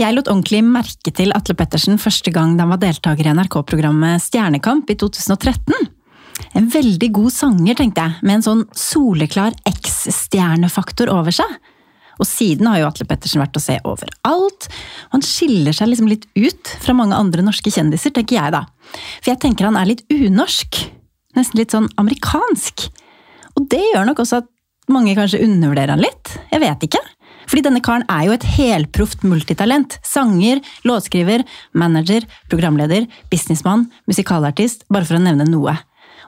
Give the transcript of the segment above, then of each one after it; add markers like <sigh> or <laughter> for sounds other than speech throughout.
Jeg lot ordentlig merke til Atle Pettersen første gang han var deltaker i NRK-programmet Stjernekamp i 2013. En veldig god sanger, tenkte jeg, med en sånn soleklar X-stjernefaktor over seg. Og siden har jo Atle Pettersen vært å se overalt. og Han skiller seg liksom litt ut fra mange andre norske kjendiser, tenker jeg da. For jeg tenker han er litt unorsk. Nesten litt sånn amerikansk. Og det gjør nok også at mange kanskje undervurderer han litt. Jeg vet ikke. Fordi denne karen er jo et helproft multitalent. Sanger, låtskriver, manager, programleder, businessmann, musikalartist, bare for å nevne noe.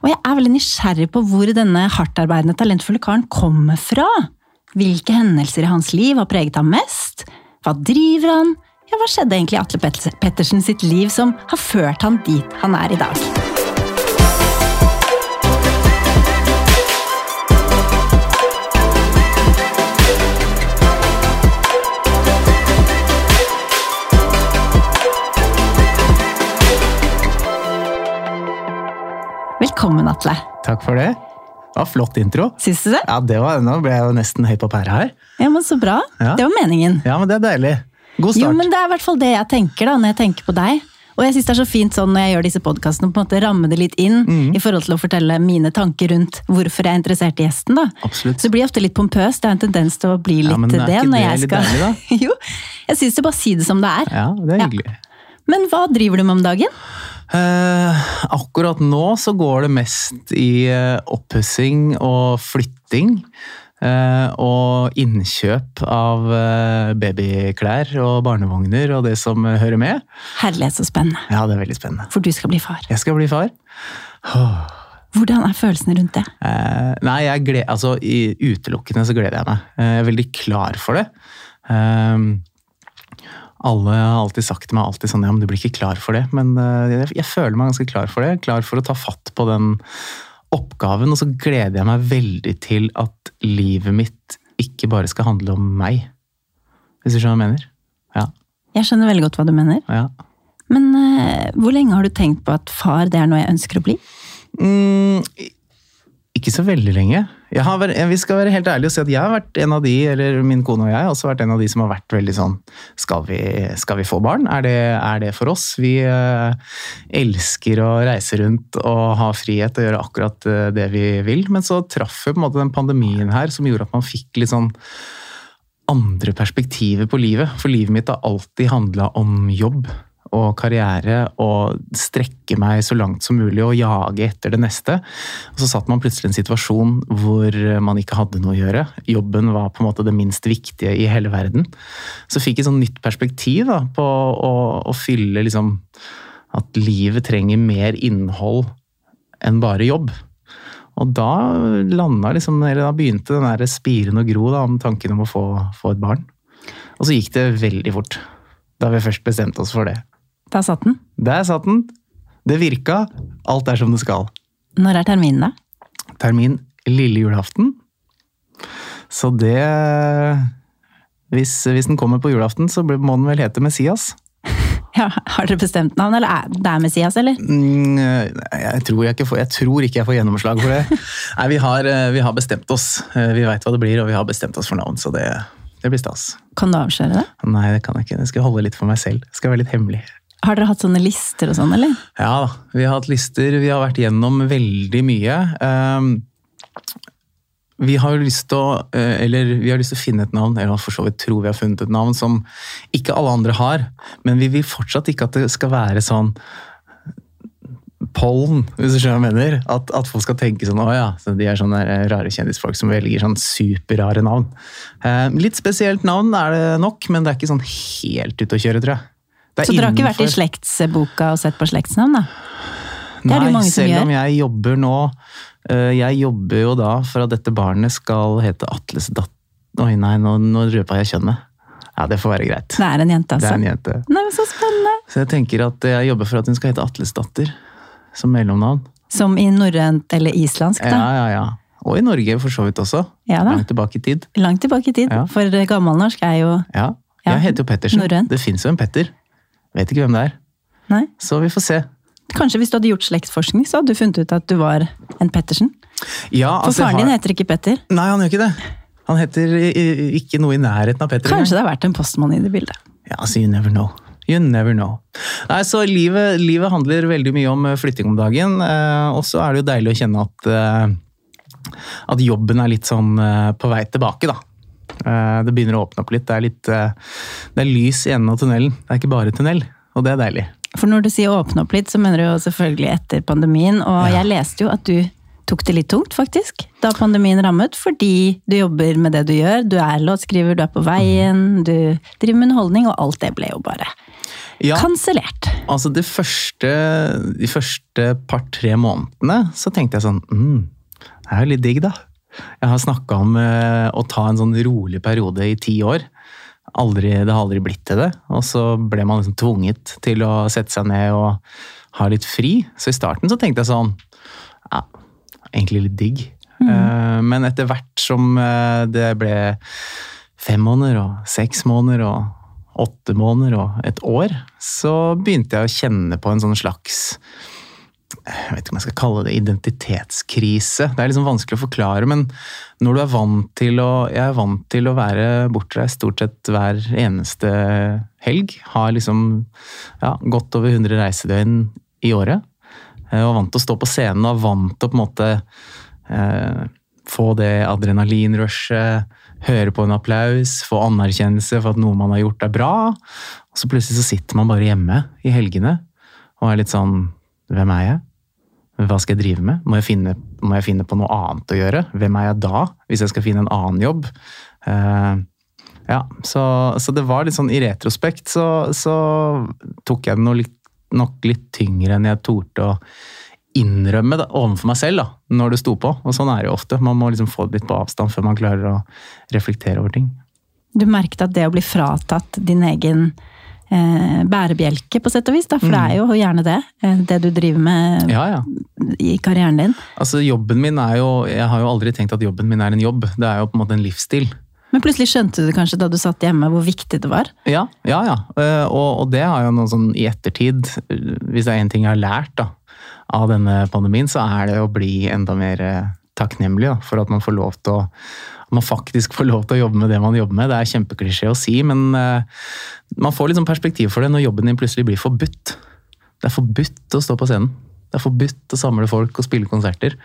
Og jeg er veldig nysgjerrig på hvor denne hardtarbeidende, talentfulle karen kommer fra. Hvilke hendelser i hans liv har preget ham mest? Hva driver han? Ja, hva skjedde egentlig i Atle Pettersen sitt liv som har ført han dit han er i dag? Velkommen, Atle. Takk for det. Det var Flott intro. Syns du det? Ja, det var, Nå ble jeg jo nesten høy på pæra her. Ja, men Så bra. Ja. Det var meningen. Ja, men det er deilig. God start. Jo, men Det er i hvert fall det jeg tenker da, når jeg tenker på deg. Og jeg synes det er så fint sånn når jeg gjør disse podkastene, på en måte ramme det litt inn Mm. i forhold til å fortelle mine tanker rundt hvorfor jeg er interessert i gjesten. da. Absolutt. Så det blir ofte litt pompøst. Det er en tendens til å bli litt Ja, men er det. ikke når det jeg litt skal... deilig, <laughs> jo, jeg syns det bare si det som det er. Ja, det er Ja. hyggelig. Men hva driver du med om dagen? Eh, akkurat nå så går det mest i uh, oppussing og flytting. eh, og innkjøp av eh, babyklær og barnevogner og det som eh, hører med. Herlighet, så spennende. Ja, det er veldig spennende. For du skal bli far. Jeg skal bli far. Oh. Hvordan er følelsene rundt det? Eh, nei, jeg gled, altså, i utelukkende så gleder jeg meg. Eh, jeg er veldig klar for det. Eh, alle har alltid sagt til meg alltid sånn, ja, men du blir ikke klar for det. Men eh, jeg, jeg føler meg ganske klar for det. Klar for å ta fatt på den oppgaven. Og så gleder jeg meg veldig til at livet mitt ikke bare skal handle om meg. Hvis du skjønner hva jeg mener? Ja. Jeg skjønner veldig godt hva du mener. ja. Men uh, hvor lenge har du tenkt på at far det er noe jeg ønsker å bli? Mm, ikke så veldig lenge. Vært, vi skal være helt ærlige og si at jeg har vært en av de, eller min kone og jeg har også vært en av de som har vært veldig sånn Skal vi, skal vi få barn? Er det, er det for oss? Vi eh, elsker å reise rundt og ha frihet og gjøre akkurat eh, det vi vil. Men så traff måte den pandemien her som gjorde at man fikk litt sånn andre perspektiver på livet. For livet mitt har alltid handla om jobb og karriere og strekke meg så langt som mulig og jage etter det neste. Og så satt man plutselig i en situasjon hvor man ikke hadde noe å gjøre. Jobben var på en måte det minst viktige i hele verden. Så fikk jeg sånn nytt perspektiv da, på å, å fylle liksom At livet trenger mer innhold enn bare jobb. Og da liksom, da begynte den der spiren å gro da, om tanken om å få, få et barn. Og så gikk det veldig fort. Da vi først bestemte oss for det. Da satt den. Der satt den. Det virka. Alt er som det skal. Når er terminen, da? Termin lille julaften. Så det hvis, hvis den kommer på julaften, så må den vel hete Messias. <laughs> Ja, har dere bestemt navn, eller er det er Messias, eller? Mm, jeg, tror jeg, får, jeg tror ikke jeg får gjennomslag for det. <laughs> Nei, vi har, eh, vi har bestemt oss. Eh, Vi veit hva det blir, og vi har bestemt oss for navn, så det, det blir stas. Kan du avsløre det? Nei, det kan jeg ikke. Det skal jeg holde litt for meg selv. Det skal være litt hemmelig. Har dere hatt sånne lister og sånn, eller? Ja da, vi har hatt lister, vi har vært gjennom veldig mye. Ehm, Vi har lyst til å, eh, eller vi har lyst til å finne et navn, eller for så vidt tror vi har funnet et navn som ikke alle andre har, men vi vil fortsatt ikke at det skal være sånn pollen, hvis du skjønner hva jeg mener. At, at folk skal tenke sånn, å ja, så de er sånne rare kjendisfolk som velger sånn superrare navn. Eh, litt spesielt navn er det nok, men det er ikke sånn helt ute å kjøre, tror jeg. Så dere har ikke vært i slektsboka og sett på slektsnavn, da? Nei, selv om jeg jobber nå eh, Jeg jobber jo da for at dette barnet skal hete Atles datt... Oi, nei, nå, nå røpa jeg kjønnet. Ja, det får være greit. Det er en jente, altså. Det altså. er en jente. Nei, men Så spennende! Så jeg tenker at jeg jobber for at hun skal hete Atlesdatter. Som mellomnavn. Som i norrønt eller islandsk, da. ja, ja. ja. Og i Norge for så vidt også. Ja. Langt tilbake i tid. Langt tilbake i tid. Ja. For gammelnorsk er jo Ja. Ja, Jeg heter jo Pettersen. norrønt. Det fins jo en Petter. Vet ikke hvem det er. Nei. Så vi får se. Kanskje hvis du hadde gjort slektsforskning, så hadde du funnet ut at du var en Pettersen. Ja, altså, For faren din heter ikke Petter. Nei, han gjør ikke det. Han heter ikke noe i nærheten av Petter. Kanskje det har vært en postmann i det bildet. Ja, altså, you never know. You never know. Nei, så livet, livet handler veldig mye om eh, flytting om dagen. Eh, og så er det jo deilig å kjenne at, eh, at jobben er litt sånn på vei tilbake, da. Eh, det begynner å åpne opp litt. Det er, litt, eh, det er lys i enden av tunnelen. Det er ikke bare tunnel, og det er deilig. For når du sier åpne opp litt, så mener du jo selvfølgelig etter pandemien. Og Ja. jeg leste jo at du tok det litt tungt, faktisk, da pandemien rammet. Fordi du jobber med det du gjør. Du er låtskriver, du er på veien, du driver med underholdning, og alt det ble jo bare Ja, kansellert. altså de første, de første par-tre månedene så tenkte jeg sånn mm, Det er jo litt digg, da. Jeg har snakka om eh, å ta en sånn rolig periode i ti år. Aldri, det har aldri blitt til det. Og så ble man liksom tvunget til å sette seg ned og ha litt fri. Så i starten så tenkte jeg sånn Ja, egentlig litt digg. Mm. men etter hvert som eh, det ble fem måneder og seks måneder og åtte måneder og et år, så begynte jeg å kjenne på en sånn slags jeg vet ikke om jeg skal kalle det identitetskrise. Det er liksom vanskelig å forklare, men når du er vant til å Jeg er vant til å være bortreist stort sett hver eneste helg. Har liksom ja, godt over 100 reisedøgn i året. Og vant til å stå på scenen og vant til å på en måte eh, få det adrenalinrushet, høre på en applaus, få anerkjennelse for at noe man har gjort er bra. Og så plutselig så sitter man bare hjemme i helgene og er litt sånn Hvem er jeg? Hva skal jeg drive med? Må jeg, finne, må jeg finne på noe annet å gjøre? Hvem er jeg da, hvis jeg skal finne en annen jobb? Uh, ja, så, så det var litt sånn i retrospekt så, så tok jeg det nok litt, nok litt tyngre enn jeg torde å innrømme det overfor meg selv da, når det sto på. Og sånn er det jo ofte. Man må liksom få det litt på avstand før man klarer å reflektere over ting. Du merket at det å bli fratatt din egen bærebjelke, på sett og vis, da, for det er jo gjerne det, eh, det du driver med Ja, ja. i karrieren din. Altså, jobben min er jo Jeg har jo aldri tenkt at jobben min er en jobb. Det er jo på en måte en livsstil. Men plutselig skjønte du kanskje da du satt hjemme hvor viktig det var? Ja, ja. ja. Eh, Og, og det har jo noe sånn i ettertid eh, Hvis det er én ting jeg har lært da, av denne pandemien, så er det å bli enda mer eh, takknemlig da, for at man får lov til å man faktisk får lov til å jobbe med det man jobber med. Det er kjempeklisjé å si, men uh, man får liksom perspektiv for det når jobben din plutselig blir forbudt. Det er forbudt å stå på scenen. Det er forbudt å samle folk og spille konserter.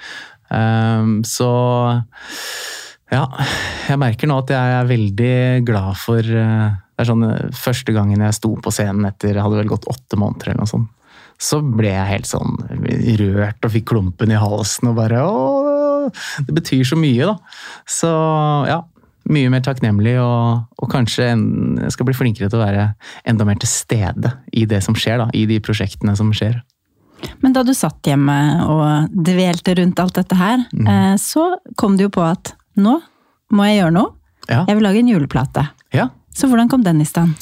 Um, så ja, jeg merker nå at jeg er veldig glad for uh, Det er sånn eh, første gangen jeg sto på scenen etter hadde vel gått åtte måneder eller noe sånt, så ble jeg helt sånn rørt og fikk klumpen i halsen og bare Å, det betyr så mye, da. Så ja. Mye mer takknemlig, og, og kanskje en, skal bli flinkere til å være enda mer til stede i det som skjer, da. I de prosjektene som skjer. Men da du satt hjemme og dvelte rundt alt dette her, Mm. eh, så kom du jo på at nå må jeg gjøre noe. Ja. Jeg vil lage en juleplate. ja. Så hvordan kom den i stand?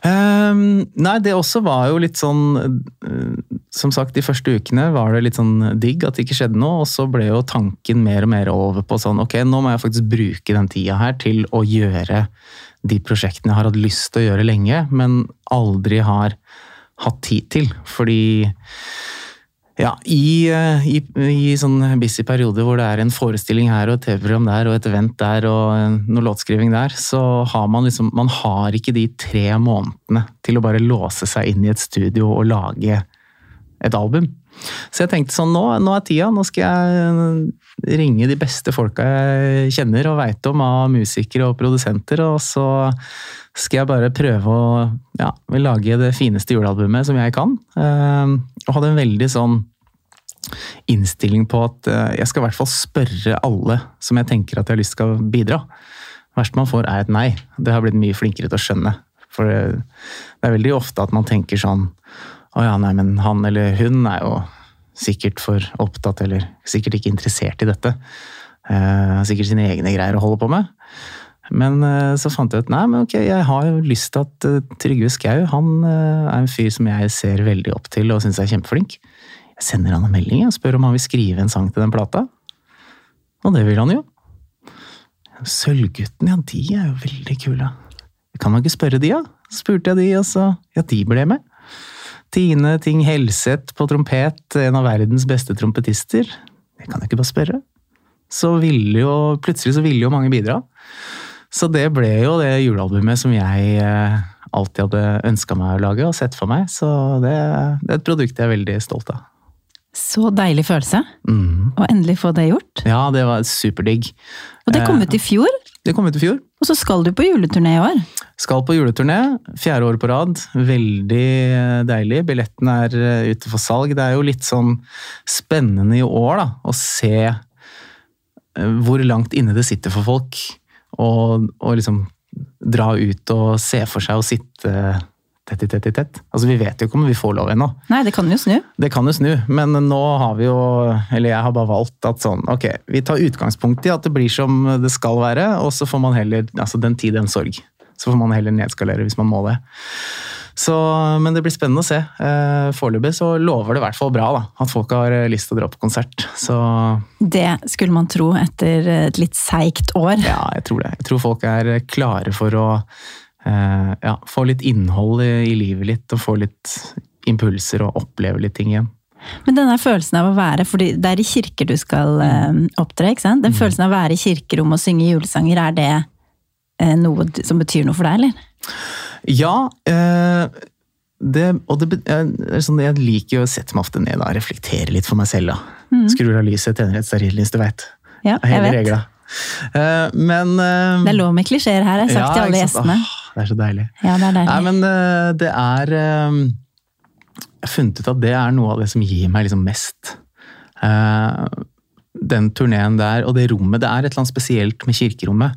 Um, nei, det også var jo litt sånn eh, Som sagt, de første ukene var det litt sånn digg at det ikke skjedde noe, og så ble jo tanken mer og mer over på sånn ok, nå må jeg faktisk bruke den tida her til å gjøre de prosjektene jeg har hatt lyst til å gjøre lenge, men aldri har hatt tid til. Fordi ja, i, eh, i, i sånn busy periode hvor det er en forestilling her og et TV-program der og et event der og eh, noe låtskriving der, så har man liksom Man har ikke de tre månedene til å bare låse seg inn i et studio og lage et album. Så jeg tenkte sånn, nå, nå er tida. Nå skal jeg ringe de beste folka jeg kjenner og veit om av musikere og produsenter, og så skal jeg bare prøve å ja, lage det fineste julealbumet som jeg kan. Eh, Og hadde en veldig sånn innstilling på at eh, jeg skal i hvert fall spørre alle som jeg tenker at jeg har lyst til å bidra. Det verste man får er et nei. Det har blitt mye flinkere til å skjønne. For det er veldig ofte at man tenker sånn Å ja, nei, men han eller hun er jo sikkert for opptatt eller sikkert ikke interessert i dette. Eh, sikkert sine egne greier å holde på med. Men eh, så fant jeg ut nei, men ok, jeg har jo lyst til at eh, Trygve Skau han eh, er en fyr som jeg ser veldig opp til og syns er kjempeflink. Jeg sender han en melding og spør om han vil skrive en sang til den plata. Og det vil han jo. Sølvgutten, ja, de er jo veldig kule. Kan man ikke spørre de, da? Ja? Spurte jeg de, og så Ja, de ble med. Tine Ting Helseth på trompet, en av verdens beste trompetister. Det kan jeg ikke bare spørre. Så ville jo, plutselig så ville jo mange bidra. Så det ble jo det julealbumet som jeg eh, alltid hadde ønska meg å lage og sett for meg. Så det, det er et produkt jeg er veldig stolt av. Så deilig følelse Mm. å endelig få det gjort. Ja, det var superdigg. Og det kom Eh. ut i fjor, Det kom ut i fjor. og så skal du på juleturné i år. Skal på juleturné, fjerde år på rad. Veldig deilig. Billettene er eh, ute for salg. Det er jo litt sånn spennende i år da, å se hvor langt inne det sitter for folk. Og, og liksom dra ut og se for seg å sitte tett i tett i tett. Altså, vi vet jo ikke om vi får lov ennå. Nei, det kan jo snu. Det kan jo snu, men nå har vi jo Eller jeg har bare valgt at sånn Ok, vi tar utgangspunkt i at det blir som det skal være, og så får man heller Altså, den tid, den sorg. Så får man heller nedskalere hvis man må det. Så, men det blir spennende å se. Eh, Foreløpig så lover det i hvert fall bra, da. At folk har eh, lyst til å dra på konsert. Så Det skulle man tro etter et litt seigt år. ja, jeg tror det. Jeg tror folk er klare for å eh, ja, få litt innhold i, i livet litt, og få litt impulser og oppleve litt ting igjen. Men denne følelsen av å være, fordi det er i kirker du skal eh, opptre, ikke sant? Den følelsen av å være i kirkerommet og synge julesanger, er det eh, noe som betyr noe for deg, eller? Ja, eh, det, og det, eh, er sånn, jeg liker jo å sette meg ofte ned og reflektere litt for meg selv. da. Skrur av lyset, tenner et stearinlys, du veit. Ja, jeg Hele vet. regla. Eh, men Det er lov med klisjeer her, jeg har sagt sagt til alle gjestene. Åh, det er så deilig. Ja, det er deilig. Nei, men det er Jeg har funnet ut at det er noe av det som gir meg liksom mest. Eh, den turneen der, og det rommet. Det er et eller annet spesielt med kirkerommet.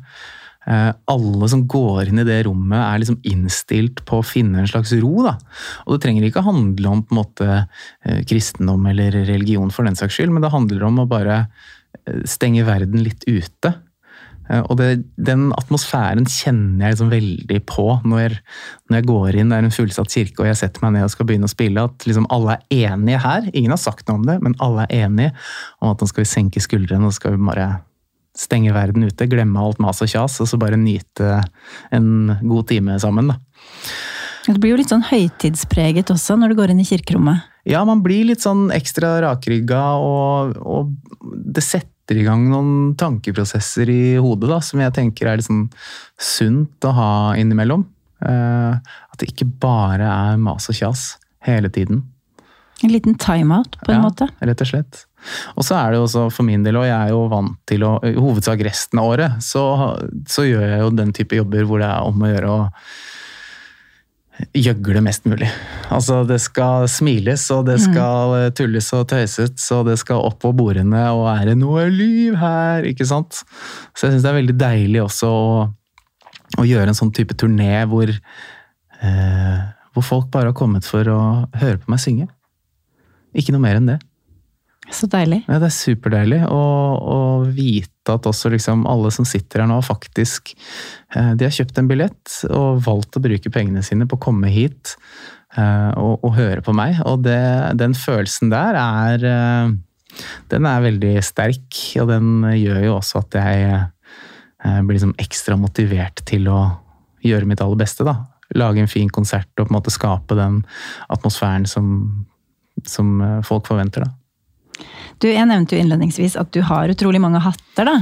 Eh, alle som går inn i det rommet, er liksom innstilt på å finne en slags ro. Da. Og det trenger ikke handle om på en måte eh, kristendom eller religion, for den saks skyld, men det handler om å bare eh, stenge verden litt ute. Og det, den atmosfæren kjenner jeg liksom veldig på når, når jeg går inn, det er en fullsatt kirke og jeg setter meg ned og skal begynne å spille, at liksom alle er enige her. Ingen har sagt noe om det, men alle er enige om at nå skal vi senke skuldrene og skal vi bare stenge verden ute, glemme alt mas og kjas, og så bare nyte en god time sammen. da. Det blir jo litt sånn høytidspreget også når du går inn i kirkerommet. Ja, man blir litt sånn ekstra rakrygga, og, og det setter i gang noen tankeprosesser i hodet da, som jeg tenker er litt sånn sunt å ha innimellom. Uh, at det ikke bare er mas og kjas hele tiden. En liten timeout, på en Ja, måte. Rett og slett. Og så er det jo også for min del, og jeg er jo vant til å, i hovedsak resten av året, så, så gjør jeg jo den type jobber hvor det er om å gjøre å gjøgle mest mulig. Altså det skal smiles, og det skal tulles og tøyses, og det skal opp på bordene, og er det noe liv her, ikke sant? Så jeg syns det er veldig deilig også å, å gjøre en sånn type turné hvor, eh, hvor folk bare har kommet for å høre på meg synge. Ikke noe mer enn det. Så deilig. Ja, det er superdeilig å, vite at også liksom alle som sitter her nå, faktisk eh, De har kjøpt en billett og valgt å bruke pengene sine på å komme hit eh, og, og høre på meg. Og det, den følelsen der er eh, Den er veldig sterk, og den gjør jo også at jeg blir liksom ekstra motivert til å gjøre mitt aller beste. da. Lage en fin konsert og på en måte skape den atmosfæren som, som eh, folk forventer. da. Du, jeg nevnte jo innledningsvis at du har utrolig mange hatter, da.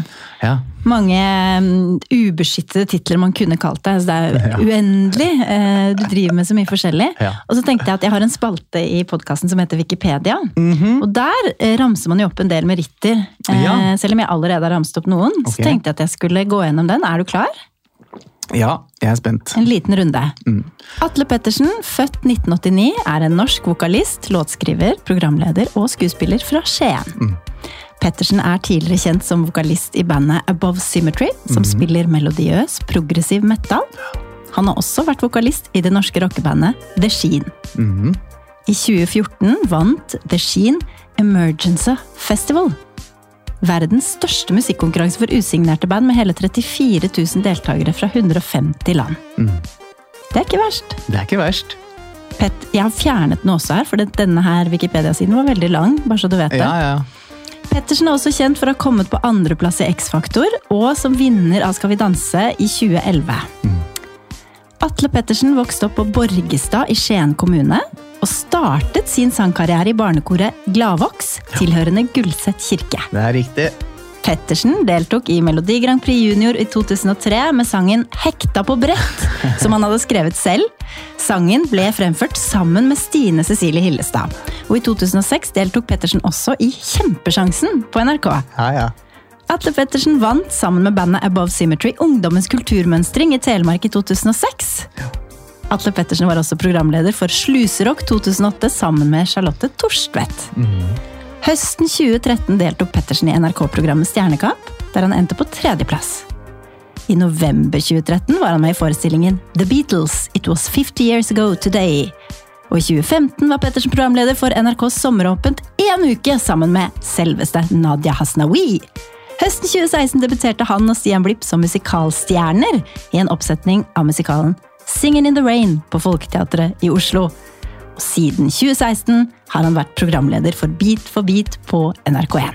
Ja. Mange um, ubeskyttede titler man kunne kalt deg. Så det er <laughs> Ja. uendelig. Uh, Du driver med så mye forskjellig. Ja. Og så tenkte jeg at jeg har en spalte i podkasten som heter Wikipedia. Mhm. Og der uh, ramser man jo opp en del meritter. Uh. Selv om jeg allerede har ramset opp noen. Så tenkte jeg at jeg skulle gå gjennom den. Er du klar? Ja, jeg er spent. En liten runde. Mm. Atle Pettersen, født 1989, er en norsk vokalist, låtskriver, programleder og skuespiller fra Skien. Mm. Pettersen er tidligere kjent som vokalist i bandet Above Symmetry, som Mm. spiller melodiøs, progressiv metal. Han har også vært vokalist i det norske rockebandet The Sheen. Mhm. I 2014 vant The Sheen Emergency Festival. Verdens største musikkonkurranse for usignerte band med hele 34 000 deltakere fra 150 land. Mm. Det er ikke verst. Det er ikke verst. Pet, jeg har fjernet den også her, for denne her Wikipedia-siden var veldig lang. bare så du vet det. Ja, ja. Pettersen er også kjent for å ha kommet på andreplass i X-Faktor, og som vinner av Skal vi danse i 2011. Atle Pettersen vokste opp på Borgestad i Skien kommune, og startet sin sangkarriere i barnekoret Gladvoks, tilhørende Gullset kirke. Det er riktig. Pettersen deltok i Melodi Grand Prix Junior i 2003 med sangen 'Hekta på brett', <laughs> som han hadde skrevet selv. Sangen ble fremført sammen med Stine Cecilie Hillestad. Og i 2006 deltok Pettersen også i Kjempesjansen på NRK. Ja, ja. Atle Pettersen vant sammen med bandet Above Symmetry Ungdommens kulturmønstring i Telemark i 2006. Atle Pettersen var også programleder for Sluserock 2008 sammen med Charlotte Torstvedt. Høsten 2013 deltok Pettersen i NRK-programmet Stjernekamp, der han endte på tredjeplass. I november 2013 var han med i forestillingen The Beatles It Was 50 Years Ago Today. Og i 2015 var Pettersen programleder for NRKs Sommeråpent én uke sammen med selveste Nadia Hasnawi. Høsten 2016 debuterte han og Stian Blipp som musikalstjerner i en oppsetning av musikalen Singin' in the Rain på Folketeatret i Oslo. Og siden 2016 har han vært programleder for Beat for beat på NRK1.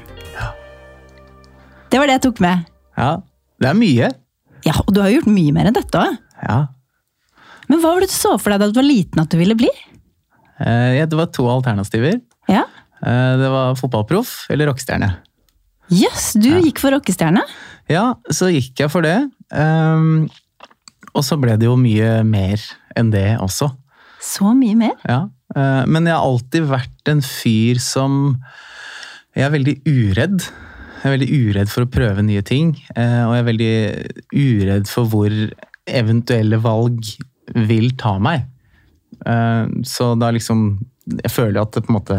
Det var det jeg tok med. ja. Det er mye. Ja, Og du har gjort mye mer enn dette òg. Ja. Men hva var det du så for deg da du var liten at du ville bli? Eh, ja, det var to alternativer. Ja, Eh, Det var fotballproff eller rockestjerne. Jøss, du gikk for rockestjerne. Ja, så gikk jeg for det. Ehm, og så ble det jo mye mer enn det også. Så mye mer. Ja. Eh, men jeg har alltid vært en fyr som Jeg er veldig uredd. Jeg er veldig uredd for å prøve nye ting. eh, Og jeg er veldig uredd for hvor eventuelle valg vil ta meg. Eh, Så da liksom Jeg føler at det på en måte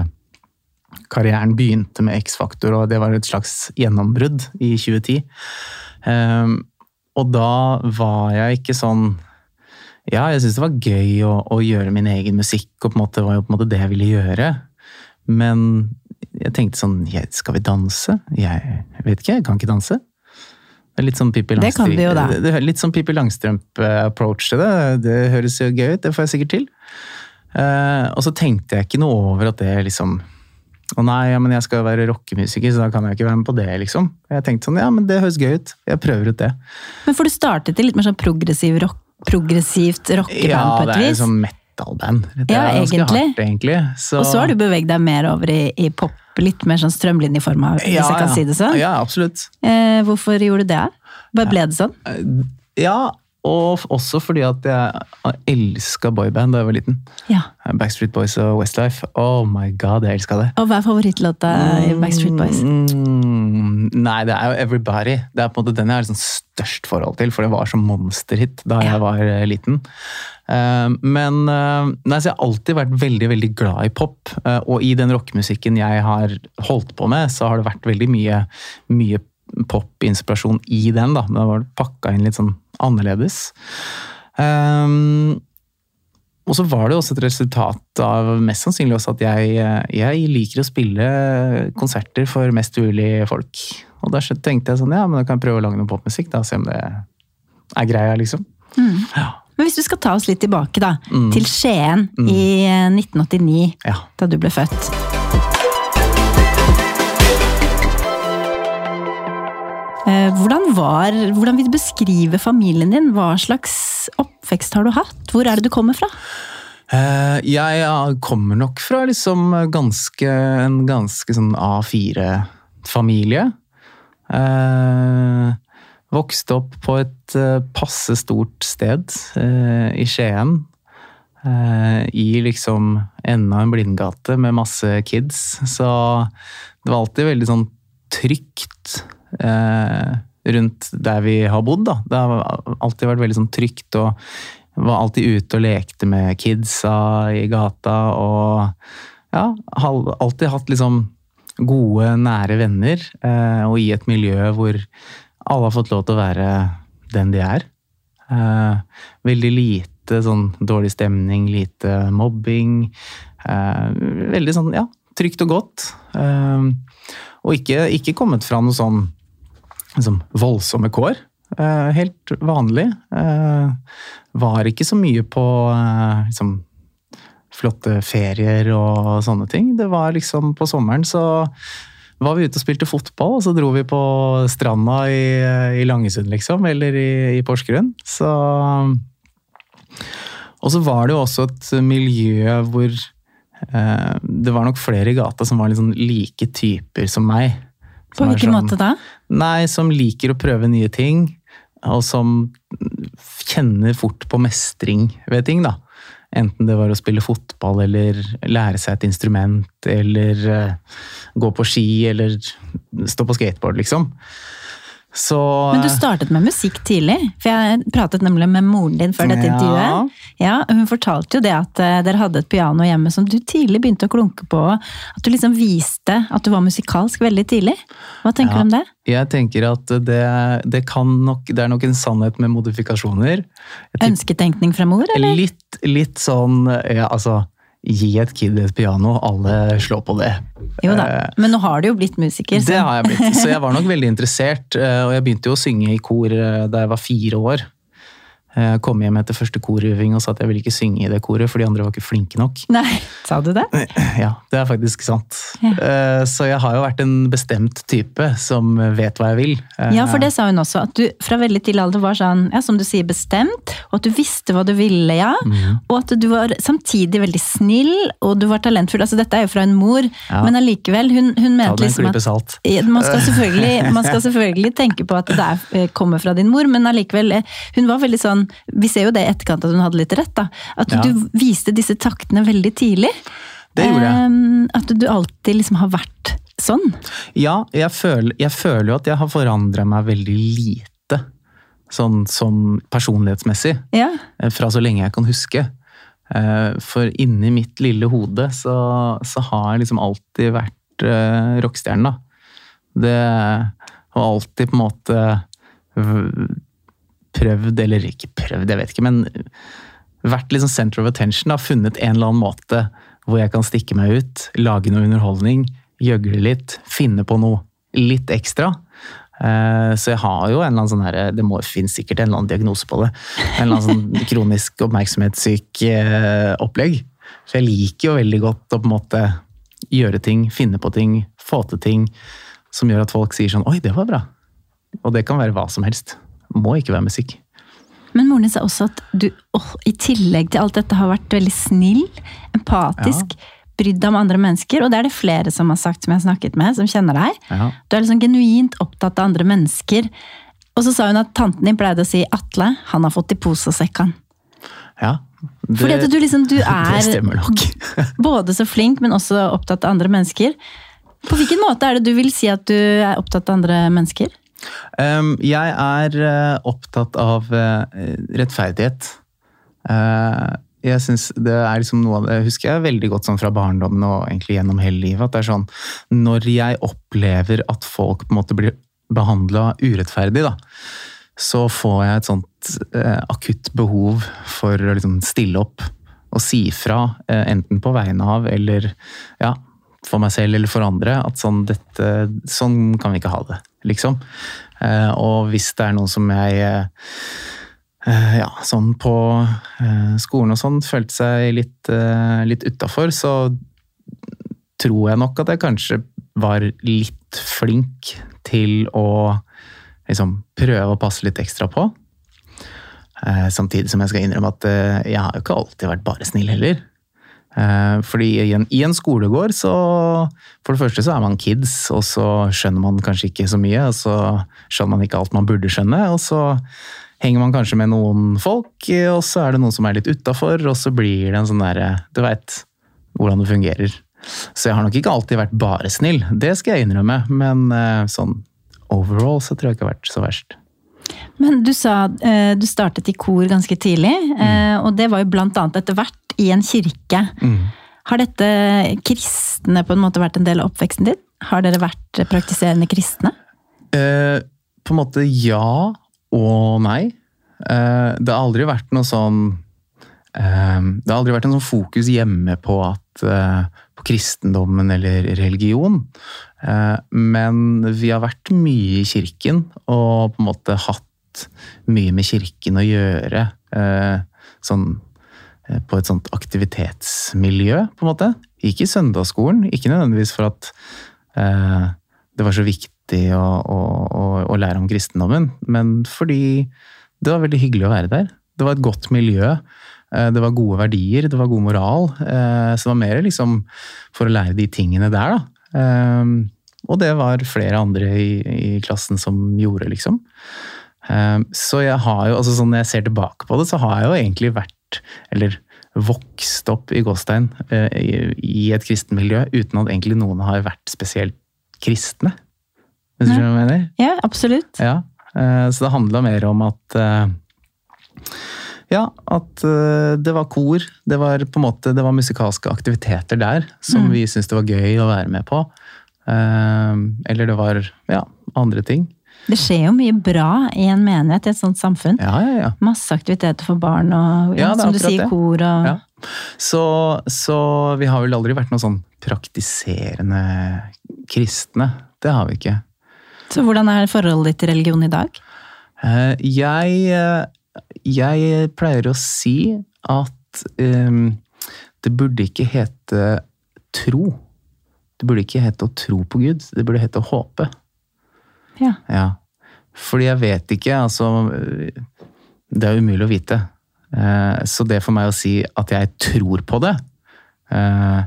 karrieren begynte med X-Faktor, og det var et slags gjennombrudd i 2010. Um, og da var jeg ikke sånn Ja, jeg syntes det var gøy å, å gjøre min egen musikk, og på en måte var jo på en måte det jeg ville gjøre. Men jeg tenkte sånn Skal vi danse? Jeg vet ikke, jeg kan ikke danse. Litt sånn Pippi Det kan Langstrømpe du jo da. det, det er litt sånn Pippi Langstrømpe-approach til det. Det høres jo gøy ut, det får jeg sikkert til. Eh, og så tenkte jeg ikke noe over at det liksom Å nei, ja, men jeg skal være rockemusiker, så da kan jeg ikke være med på det, liksom. Jeg tenkte sånn, ja, men det høres gøy ut. Jeg prøver ut det. Men for du startet i litt mer sånn progressiv rock, progressivt rockeband Ja, på det er liksom sånn metal-band. Det Ja, er ganske egentlig. hardt, egentlig. Så, Og så har du beveget deg mer over i, i pop, litt mer sånn strømlinjeforma, hvis ja, jeg kan ja. si det sånn. Ja, absolutt. Eh, hvorfor gjorde du det? Bare ble det sånn? Ja, og også fordi at jeg elska boyband da jeg var liten. Ja. Backstreet Boys og Westlife. Oh my god, jeg elska det. Og hva er favorittlåta i Backstreet Boys? Mm, nei, det er jo Everybody. Det er på en måte den jeg har liksom størst forhold til, for det var som monsterhit da Ja. jeg var eh, liten. Eh, men eh, nei, så jeg har alltid vært veldig veldig glad i pop. eh, og i den rockemusikken jeg har holdt på med, så har det vært veldig mye, mye pop-inspirasjon i den. da, Men det var pakka inn litt sånn annerledes. Um, og så var det også et resultat av mest sannsynlig også at jeg, jeg liker å spille konserter for mest mulig folk. Og da tenkte jeg sånn, ja, men da kan jeg prøve å lage noe popmusikk, da, se om det er greia, liksom. Ja. Men hvis du skal ta oss litt tilbake da, Mm. til Skien i eh, 1989, ja. da du ble født. Hvordan, var, hvordan vil du beskrive familien din? Hva slags oppvekst har du hatt? Hvor er det du kommer fra? Eh, Jeg kommer nok fra liksom ganske, en ganske sånn A4-familie. Eh, vokste opp på et eh, passe stort sted eh, i Skien. Eh, I liksom enda en blindgate med masse kids. Så det var alltid veldig sånn trygt eh, rundt der vi har bodd. Da. Det har alltid vært veldig sånn trygt og var alltid ute og lekte med kidsa i gata. Og ja, alltid hatt liksom gode, nære venner. Eh, og i et miljø hvor alle har fått lov til å være den de er. Eh, veldig lite sånn dårlig stemning, lite mobbing. Eh, veldig sånn, ja, trygt og godt. Eh, og ikke, ikke kommet fra noe sånn liksom, voldsomme kår. Eh, helt vanlig. Eh, var ikke så mye på eh, liksom, flotte ferier og sånne ting. Det var liksom på sommeren så var vi ute og spilte fotball, og så dro vi på stranda i, i Langesund, liksom. Eller i, i Porsgrunn. Så Og så var det jo også et miljø hvor eh, det var nok flere i gata som var sånn like typer som meg. På hvilken sånn- måte da? Nei, som liker å prøve nye ting, og som kjenner fort på mestring ved ting, da. Enten det var å spille fotball, eller lære seg et instrument, eller eh, gå på ski, eller stå på skateboard, liksom. Så Men du startet med musikk tidlig, for jeg pratet nemlig med moren din før dette Ja. intervjuet. Ja, Hun fortalte jo det at eh, dere hadde et piano hjemme som du tidlig begynte å klunke på. At du liksom viste at du var musikalsk veldig tidlig. Hva tenker Ja. du om det? Jeg tenker at det, det kan nok Det er nok en sannhet med modifikasjoner. Ønsketenkning fra mor, eller? Litt, litt sånn ja, altså Gi et kid et piano, alle slår på det. Jo da. Eh, Men nå har du jo blitt musiker. Det har jeg blitt, så jeg var nok veldig interessert. eh, Og jeg begynte jo å synge i kor eh, da jeg var fire år. Jeg kom hjem etter første korøving og sa at jeg ville ikke synge i det koret, for de andre var ikke flinke nok. Nei, sa du det? <laughs> Ja, det er faktisk sant. Ja. Eh, Så jeg har jo vært en bestemt type som vet hva jeg vil. Eh, Ja, for det sa hun også. At du fra veldig tidlig alder var sånn, ja, som du sier, bestemt. Og at du visste hva du ville, ja. Mm. Og at du var samtidig veldig snill, og du var talentfull. Altså dette er jo fra en mor, Ja. men allikevel, hun, hun mente liksom at salt. Man skal, selvfølgelig, man <laughs> skal selvfølgelig tenke på at det er, eh, kommer fra din mor, men allikevel eh, Hun var veldig sånn Vi ser jo det i etterkant at hun hadde litt rett, da. At Ja. du viste disse taktene veldig tidlig. Det gjorde jeg. Ehm, At du alltid liksom har vært sånn. Ja, jeg føler, jeg føler jo at jeg har forandra meg veldig lite. Sånn som personlighetsmessig. Ja. eh, Fra så lenge jeg kan huske. Eh, For inni mitt lille hode så, så har jeg liksom alltid vært uh, rockestjerne, da. Det har alltid på en måte prøvd, eller ikke prøvd, jeg vet ikke, men vært liksom center of attention. Har Funnet en eller annen måte hvor jeg kan stikke meg ut, lage noe underholdning, gjøgle litt, finne på noe litt ekstra. Eh, Så jeg har jo en eller annen sånn her, det må finnes sikkert en eller annen diagnose på det. En eller annen sånn <laughs> kronisk oppmerksomhetssyk eh, opplegg. Så jeg liker jo veldig godt å på en måte gjøre ting, finne på ting, få til ting som gjør at folk sier sånn Oi, det var bra. Og det kan være hva som helst. Må ikke være musikk. Men moren din sa også at du oh, i tillegg til alt dette har vært veldig snill, empatisk, brydd deg om andre mennesker. Og det er det flere som har sagt, som jeg har snakket med, som kjenner deg. Ja. Du er liksom genuint opptatt av andre mennesker. Og så sa hun at tanten din pleide å si Atle, han har fått i pose og sekk, han. ja det, Fordi at du liksom, du <laughs> er <laughs> både så flink, men også opptatt av andre mennesker. På hvilken måte er det du vil si at du er opptatt av andre mennesker? Um, jeg er eh, opptatt av eh, rettferdighet. Eh, jeg synes det er liksom noe av det husker jeg veldig godt sånn fra barndommen og egentlig gjennom hele livet. at det er sånn, Når jeg opplever at folk på en måte blir behandla urettferdig, da, så får jeg et sånt eh, akutt behov for å liksom stille opp og si fra, eh, enten på vegne av eller ja, for meg selv eller for andre, at sånn, dette, sånn kan vi ikke ha det, liksom. Eh, og hvis det er noen som jeg eh, ja, sånn på eh, skolen og sånn følte seg litt, litt utafor, så tror jeg nok at jeg kanskje var litt flink til å liksom prøve å passe litt ekstra på. Samtidig som jeg skal innrømme at jeg har jo ikke alltid vært bare snill heller. Eh, fordi i en, i en skolegård så For det første så er man kids, og så skjønner man kanskje ikke så mye. Og så skjønner man ikke alt man burde skjønne, og så henger man kanskje med noen folk, og så er det noen som er litt utafor, og så blir det en sånn derre Du veit hvordan det fungerer. Så jeg har nok ikke alltid vært bare snill, det skal jeg innrømme. Men eh, sånn overall så tror jeg ikke har vært så verst. Men du sa eh, du startet i kor ganske tidlig, mm. og det var jo blant annet etter hvert i en kirke. Har dette kristne på en måte vært en del av oppveksten din? Har dere vært praktiserende kristne? Eh, på en måte ja og nei. Eh, det har aldri vært noe sånn eh, Det har aldri vært en sånn fokus hjemme på at eh, på kristendommen eller religion. Eh, men vi har vært mye i kirken og på en måte hatt mye med kirken å gjøre. eh, sånn på et sånt aktivitetsmiljø, på en måte. Ikke i søndagsskolen, ikke nødvendigvis for at eh, det var så viktig å, å, å, å lære om kristendommen, men fordi det var veldig hyggelig å være der. Det var et godt miljø. eh, Det var gode verdier, det var god moral. eh, Så det var mer liksom for å lære de tingene der, da. Eh, Og det var flere andre i, i klassen som gjorde, liksom. Eh, så jeg har jo, altså sånn når jeg ser tilbake på det, så har jeg jo egentlig vært, eller vokst opp i Gåstein eh, i, et kristenmiljø uten at egentlig noen har vært spesielt kristne. Hvis du skjønner hva jeg mener? Ja, absolutt. Ja, eh, så det handla mer om at eh, ja, at det var kor. Det var på en måte, det var musikalske aktiviteter der som Mm. vi syntes det var gøy å være med på. Eller det var ja, andre ting. Det skjer jo mye bra i en menighet i et sånt samfunn. Ja, ja, ja. Masse aktiviteter for barn og ja, som du sier, det. kor og Ja. Så, så vi har vel aldri vært noen sånn praktiserende kristne. Det har vi ikke. Så hvordan er forholdet ditt til religion i dag? Eh, Jeg, eh, jeg pleier å si at um, det burde ikke hete tro. Det burde ikke hete å tro på Gud, det burde hete å håpe. Ja. Ja. Fordi jeg vet ikke, altså Det er umulig å vite. Eh, Så det for meg å si at jeg tror på det, eh,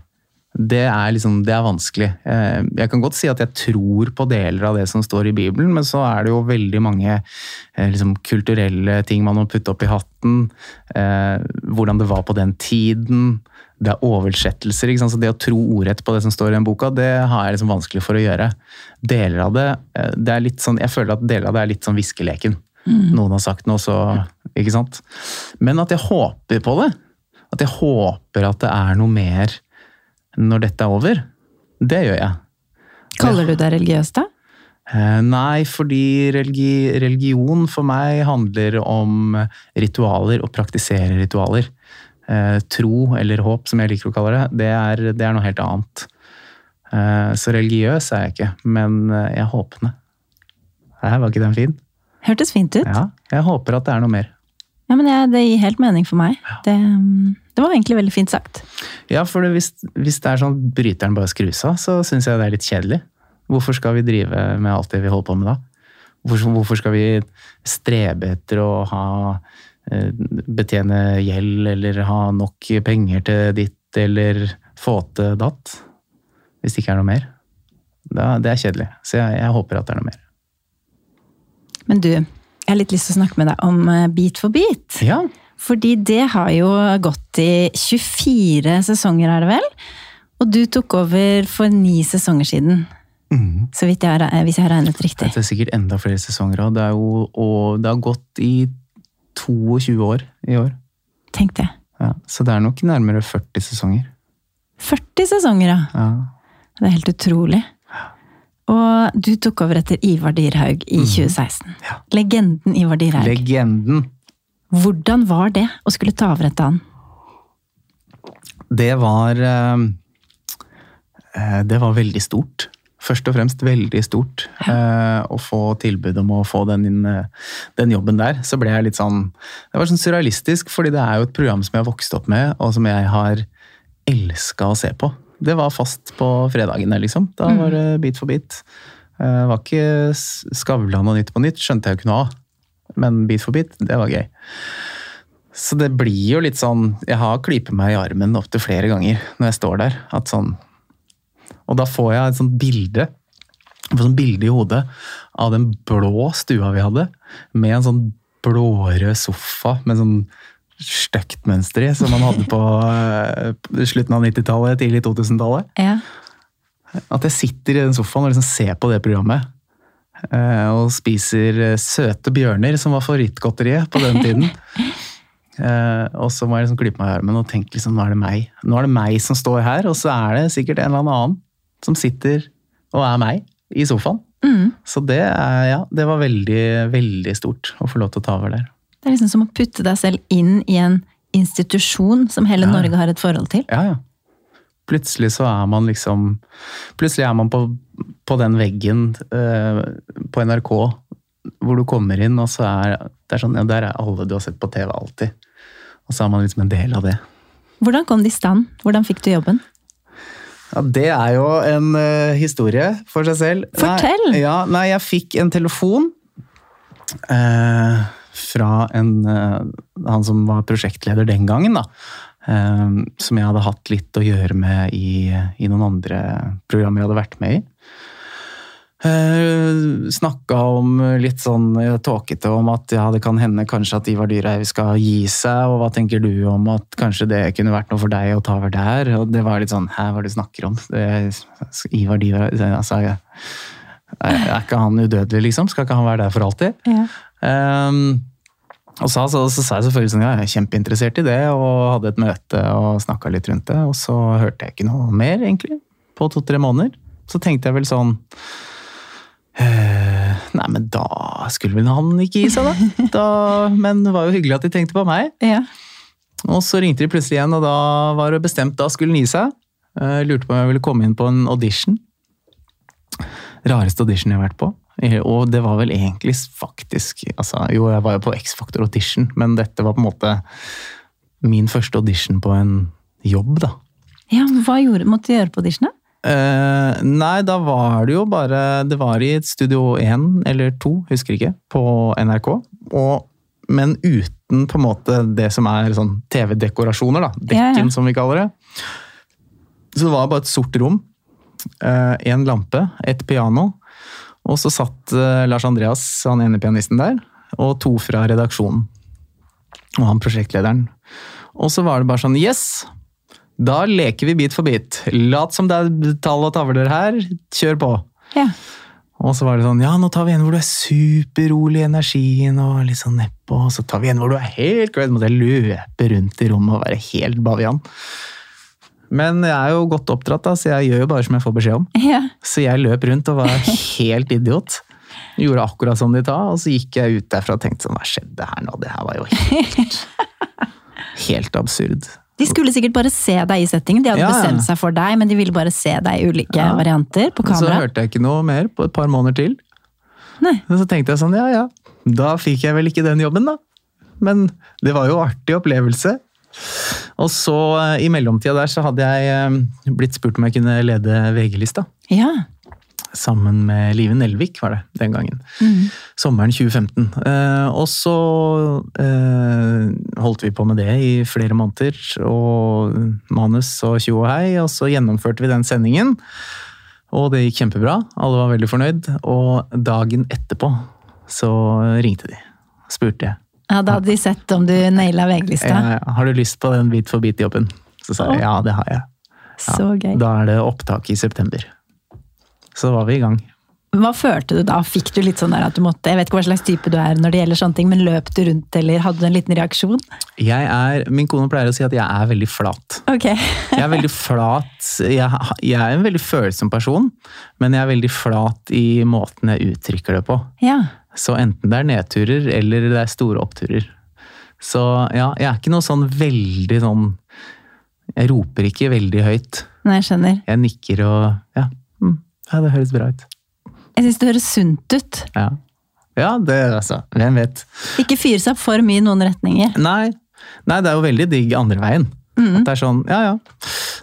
det er liksom, det er vanskelig. Eh, Jeg kan godt si at jeg tror på deler av det som står i Bibelen, men så er det jo veldig mange liksom, kulturelle ting man må putte opp i hatten. Hvordan det var på den tiden. Det er oversettelser. ikke sant? Så det å tro ordrett på det som står i den boka, det har jeg liksom vanskelig for å gjøre. Deler av det, eh, det er litt sånn, Jeg føler at deler av det er litt sånn hviskeleken. Noen har sagt noe, så Ikke sant? Men at jeg håper på det. At jeg håper at det er noe mer når dette er over. Det gjør jeg. Kaller du deg religiøs, da? Eh, Nei, fordi religi religion for meg handler om ritualer og praktisere ritualer. Eh, Tro, eller håp som jeg liker å kalle det, det er, det er noe helt annet. Eh, Så religiøs er jeg ikke, men eh, jeg er håpende. Her var ikke den fin? Hørtes fint ut. Ja, jeg håper at det er noe mer. Ja, men jeg, Det gir helt mening for meg. Det, mm, det var egentlig veldig fint sagt. Ja, for det, hvis, hvis det er sånn at bryteren bare skrus av, så syns jeg det er litt kjedelig. Hvorfor skal vi drive med alt det vi holder på med da? Hvorfor, hvorfor skal vi strebe etter å ha betjene gjeld, eller ha nok penger til ditt, eller få til datt? Hvis det ikke er noe mer. Da, det er kjedelig. Så jeg, jeg håper at det er noe mer. Men du, jeg har litt lyst til å snakke med deg om Bit Beat for beat. Ja, Fordi det har jo gått i 24 sesonger, er det vel? Og du tok over for ni sesonger siden. Mm. Så vidt jeg eh, hvis jeg har regnet riktig. det er sikkert enda flere sesonger òg. Og det har gått i 22 år i år. Tenk det. Ja, så det er nok nærmere 40 sesonger. 40 sesonger, ja. Ja. Det er helt utrolig. Og du tok over etter Ivar Dyrhaug i 2016. Ja. Legenden Ivar Dyrhaug. Legenden. Hvordan var det å skulle ta over etter han? Det var eh, eh, Det var veldig stort. Først og fremst veldig stort. Eh, å få tilbud om å få den, eh, den jobben der. Så ble jeg litt sånn Det var sånn surrealistisk, fordi det er jo et program som jeg har vokst opp med, og som jeg har elska å se på. Det var fast på fredagene, liksom. Da var det Bit for bit. Eh, Det var ikke Skavlan og Nytt på nytt, skjønte jeg jo ikke noe av. Men Bit for bit, det var gøy. Så det blir jo litt sånn Jeg har klypet meg i armen opptil flere ganger når jeg står der. At sånn, og da får jeg et sånt bilde et sånn bilde i hodet av den blå stua vi hadde, med en sånn blårød sofa med sånn stygt mønster i, som man hadde på eh, slutten av 90-tallet, tidlig 2000-tallet. Ja. At jeg sitter i den sofaen og liksom ser på det programmet. eh, Og spiser eh, søte bjørner, som var favorittgodteriet på den tiden. Uh, <laughs> og så må jeg liksom klype meg i armen og tenke liksom, nå er det meg. Nå er det meg som står her, og så er det sikkert en eller annen som sitter og er meg i sofaen. Mm. Så det, er, ja, det var veldig, veldig stort å få lov til å ta over der. Det er liksom som å putte deg selv inn i en institusjon som hele Ja. Norge har et forhold til. Ja, ja. Plutselig så er man liksom Plutselig er man på, på den veggen eh, på NRK hvor du kommer inn, og så er det er sånn, ja, der er alle du har sett på TV alltid. Og så er man liksom en del av det. Hvordan kom det i stand? Hvordan fikk du jobben? Ja, Det er jo en uh, historie for seg selv. Fortell! Nei, ja, nei, jeg fikk en telefon uh, fra en, uh, han som var prosjektleder den gangen, da. Som jeg hadde hatt litt å gjøre med i, i noen andre program jeg hadde vært med i. Uh, Snakka om litt sånn tåkete om at ja, det kan hende kanskje at Ivar Dyrhaug skal gi seg, og hva tenker du om at kanskje det kunne vært noe for deg å ta over der? Og det var litt sånn Hæ, hva er det du snakker om? Det, Ivar Dyrhaug altså, er, er ikke han udødelig, liksom? Skal ikke han være der for alltid? Ja. Um, og så, så, så, sa jeg selvfølgelig sånn, ja, jeg er kjempeinteressert i det, og hadde et møte og snakka litt rundt det. Og så hørte jeg ikke noe mer, egentlig, på to-tre måneder. Så tenkte jeg vel sånn Eh, nei, men da skulle vel han ikke gi seg, da. da. Men det var jo hyggelig at de tenkte på meg. Ja. Og så ringte de plutselig igjen, og da var det bestemt. Da skulle han gi seg. Eh, lurte på om jeg ville komme inn på en audition. Rareste audition jeg har vært på. Eh, og det var vel egentlig faktisk altså, Jo, jeg var jo på X-Factor audition, men dette var på en måte min første audition på en jobb, da. ja, men Hva gjorde, måtte du gjøre på auditionet? Eh, nei, da var det jo bare Det var i Studio 1 eller 2, husker ikke, på NRK. Og, men uten på en måte det som er sånn TV-dekorasjoner, da. Dekken, Ja, ja. som vi kaller det. Så det var bare et sort rom. Én lampe, et piano. Og så satt eh, Lars Andreas, han ene pianisten der, og to fra redaksjonen. Og han prosjektlederen. Og så var det bare sånn Yes! Da leker vi bit for bit. Lat som det er tall og tavler her. Kjør på. Ja. Og så var det sånn Ja, nå tar vi en hvor du er superrolig i energien og litt sånn nedpå. Og så tar vi en hvor du er helt crazy. Måtte jeg løpe rundt i rommet og være helt bavian. Men jeg er jo godt oppdratt, da, så jeg gjør jo bare som jeg får beskjed om. ja. Så jeg løp rundt og var helt idiot. Gjorde akkurat som de ta, og så gikk jeg ut derfra og tenkte sånn Hva skjedde her nå? Det her var jo helt <laughs> Helt absurd. De skulle sikkert bare se deg i settingen. De hadde Ja, bestemt seg for deg, men de ville bare se deg i ulike Ja. varianter på kamera. Så hørte jeg ikke noe mer på et par måneder til. Nei. Så tenkte jeg sånn, ja ja, da fikk jeg vel ikke den jobben, da. Men det var jo artig opplevelse. Og så eh, i mellomtida der så hadde jeg eh, blitt spurt om jeg kunne lede VG-lista. Ja. Sammen med Live Nelvik, var det den gangen. Mm. Sommeren 2015. Eh, og så eh, holdt vi på med det i flere måneder, og manus og tjo og hei, og så gjennomførte vi den sendingen. Og det gikk kjempebra, alle var veldig fornøyd. Og dagen etterpå så ringte de. Spurte jeg. ja, Da hadde de sett om du naila VG-lista. Ja, har du lyst på den Bit for bit-jobben? Så sa jeg ja, det har jeg. Ja, Så gøy. Da er det opptak i september. Så var vi i gang. Hva følte du da? Fikk du litt sånn der at du måtte Jeg vet ikke hva slags type du er når det gjelder sånne ting, men løp du rundt, eller hadde du en liten reaksjon? Jeg er, Min kone pleier å si at jeg er veldig flat. Ok. <laughs> Jeg er veldig flat. Jeg, jeg er en veldig følsom person, men jeg er veldig flat i måten jeg uttrykker det på. Ja. Så enten det er nedturer eller det er store oppturer. Så ja, jeg er ikke noe sånn veldig sånn Jeg roper ikke veldig høyt. Nei, jeg skjønner. Jeg nikker og Ja, ja det høres bra ut. Jeg syns det høres sunt ut. Ja. ja, det altså Hvem vet. Ikke fyre seg opp for mye i noen retninger. Nei, nei, det er jo veldig digg andre veien. Mm. At det er sånn, ja ja.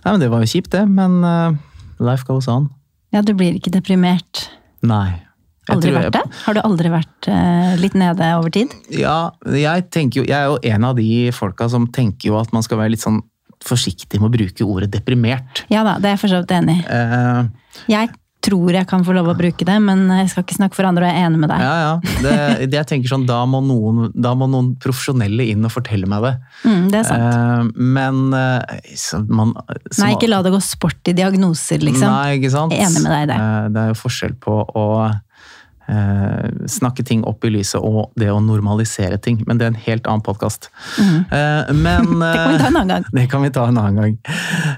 Nei, men det var jo kjipt, det. Men uh, life goes on. Ja, du blir ikke deprimert. Nei. Aldri vært det? Har du aldri vært uh, litt nede over tid? Ja, jeg jo Jeg er jo en av de folka som tenker jo at man skal være litt sånn forsiktig med å bruke ordet deprimert. Ja da, det er jeg for så vidt enig i. Uh, Jeg tror jeg kan få lov å bruke det, men jeg skal ikke snakke for andre, og jeg er enig med deg. ja, ja. Det, det jeg tenker sånn, da må, noen, da må noen profesjonelle inn og fortelle meg det. Mm, det er sant. Eh, men så man, Nei, ikke la det gå sport i diagnoser, liksom. Nei, ikke sant? Jeg er enig med deg i det. Eh, Det er jo forskjell på å eh, snakke ting opp i lyset og det å normalisere ting. Men det er en helt annen podkast. men Mhm. <laughs> Det kan vi ta en annen gang. <laughs> Det kan vi ta en annen gang.